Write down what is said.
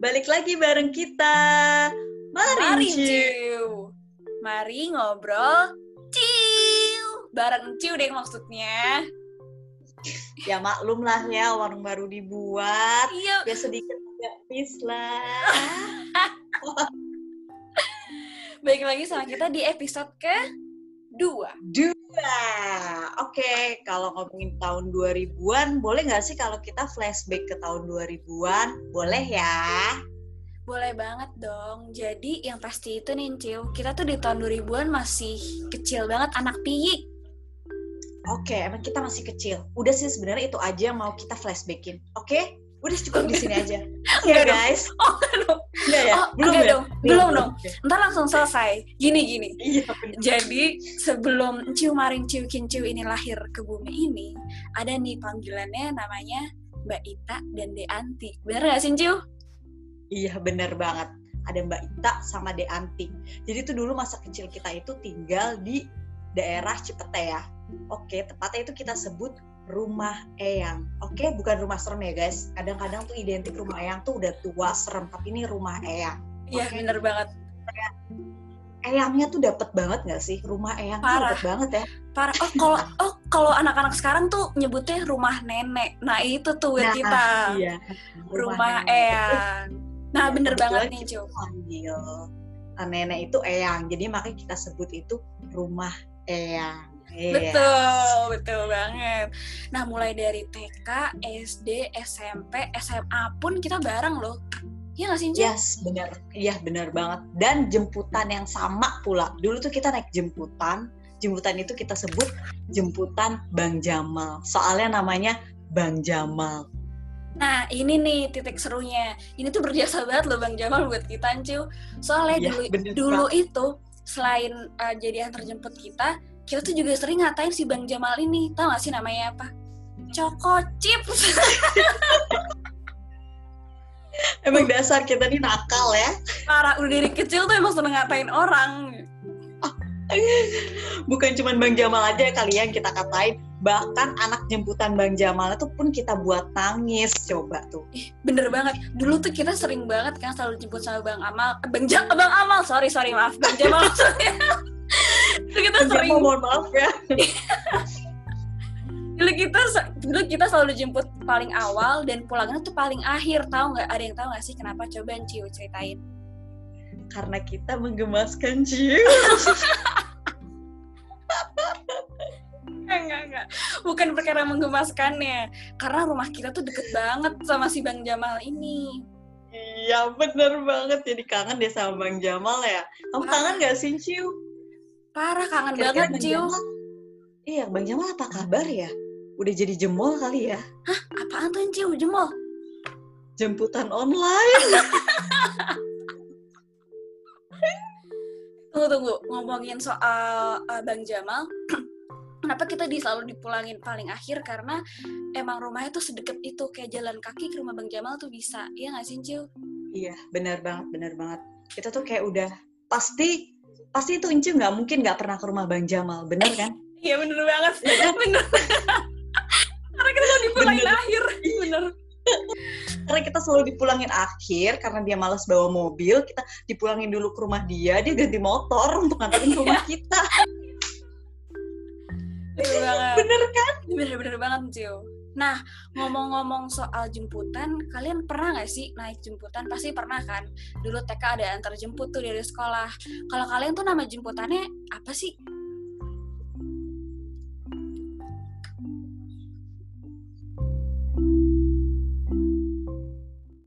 Balik lagi bareng kita. Mari, Mari, Ciu. Mari ngobrol, Ciu. Bareng Ciu deh maksudnya. Ya maklum lah ya, warung baru dibuat. Iya, Ya sedikit peace lah. balik lagi sama kita di episode ke dua. Dua. Oke, kalau ngomongin tahun 2000-an, boleh nggak sih kalau kita flashback ke tahun 2000-an? Boleh ya? Boleh banget dong. Jadi yang pasti itu nih, Ciu. Kita tuh di tahun 2000-an masih kecil banget, anak piyik. Oke, emang kita masih kecil. Udah sih sebenarnya itu aja yang mau kita flashbackin. Oke? Udah cukup di sini aja. Oke Enggak dong. guys. Oh. Enggak ya? Oh, belum enggak ya? dong. Belum dong. Oke. Ntar langsung selesai. Gini, gini. Iya. Jadi sebelum Ciu Maring Ciu Ciu ini lahir ke bumi ini, ada nih panggilannya namanya Mbak Ita dan De Anti. Bener gak sih Ciu? Iya bener banget. Ada Mbak Ita sama De Anti. Jadi itu dulu masa kecil kita itu tinggal di daerah Cipete ya. Oke, tepatnya itu kita sebut rumah Eyang. Oke, bukan rumah serem ya guys. Kadang-kadang tuh identik rumah Eyang tuh udah tua serem, tapi ini rumah Eyang. Iya bener banget. Eyangnya tuh dapet banget gak sih? Rumah Eyang tuh Parah. dapet banget ya. Parah. Oh kalau oh kalau anak-anak sekarang tuh nyebutnya rumah nenek. Nah itu tuh Nah, kita. Iya. Rumah nenek. Eyang. Nah bener Kebetulan banget nih Ciu. Panggil uh, nenek itu Eyang. Jadi makanya kita sebut itu rumah Eyang. Iya. Betul, betul banget. Nah, mulai dari TK, SD, SMP, SMA pun kita bareng loh. Iya gak sih? Yes, benar. Iya, benar banget. Dan jemputan yang sama pula. Dulu tuh kita naik jemputan. Jemputan itu kita sebut jemputan Bang Jamal. Soalnya namanya Bang Jamal. Nah, ini nih titik serunya. Ini tuh berjasa banget loh Bang Jamal buat kita, Ciu. Soalnya Iya, dulu bener dulu itu selain uh, jadi antar jemput kita, kita tuh juga sering ngatain si Bang Jamal ini. Tahu gak sih namanya apa? Choco Chips. Emang dasar kita nih nakal ya. Parah, udah dari kecil tuh emang seneng ngatain orang. Bukan cuma Bang Jamal aja kali yang kita katain. Bahkan anak jemputan Bang Jamal itu pun kita buat nangis. Coba tuh. Bener banget. Dulu tuh kita sering banget kan selalu jemput sama Bang Amal. Eh, Bang, ja Bang Amal, sorry, sorry, maaf. Bang Jamal kita Bang sering, Jamal mohon maaf ya. dulu kita, dulu kita selalu jemput paling awal dan pulangnya tuh paling akhir. Tahu nggak? Ada yang tahu nggak sih kenapa? Coba Ciu ceritain. Karena kita menggemaskan Ciu. Enggak, enggak. Bukan perkara menggemaskannya. Karena rumah kita tuh deket banget sama si Bang Jamal ini. Iya bener banget jadi kangen deh sama Bang Jamal ya. Kamu Wah. kangen gak sih Ciu? Parah, kangen Kira-kira banget, Bang Ciu. Jamal- Iya Bang Jamal apa kabar ya? Udah jadi jemol kali ya? Apaan tuh, Ciu? Jemol? Jemputan online. Tunggu, tunggu. Ngomongin soal uh, Bang Jamal, kenapa kita di selalu dipulangin paling akhir? Karena emang rumahnya tuh sedekat itu. Kayak jalan kaki ke rumah Bang Jamal tuh bisa. Iya nggak sih, Cil? iya bener banget bener banget. Kita tuh kayak udah pasti pasti itu Inci nggak mungkin nggak pernah ke rumah Bang Jamal, bener kan? Iya, bener banget. Iya kan? bener. Dipulangin Bener. akhir. Bener. Karena kita selalu dipulangin akhir karena dia malas bawa mobil, kita dipulangin dulu ke rumah dia, dia ganti motor untuk nganterin ke rumah kita. Bener banget. Bener kan? Bener-bener banget, Cil. Nah, ngomong-ngomong soal jemputan, kalian pernah nggak sih naik jemputan? Pasti pernah kan? Dulu TK ada antar jemput tuh dari sekolah. Kalau kalian tuh nama jemputannya apa sih?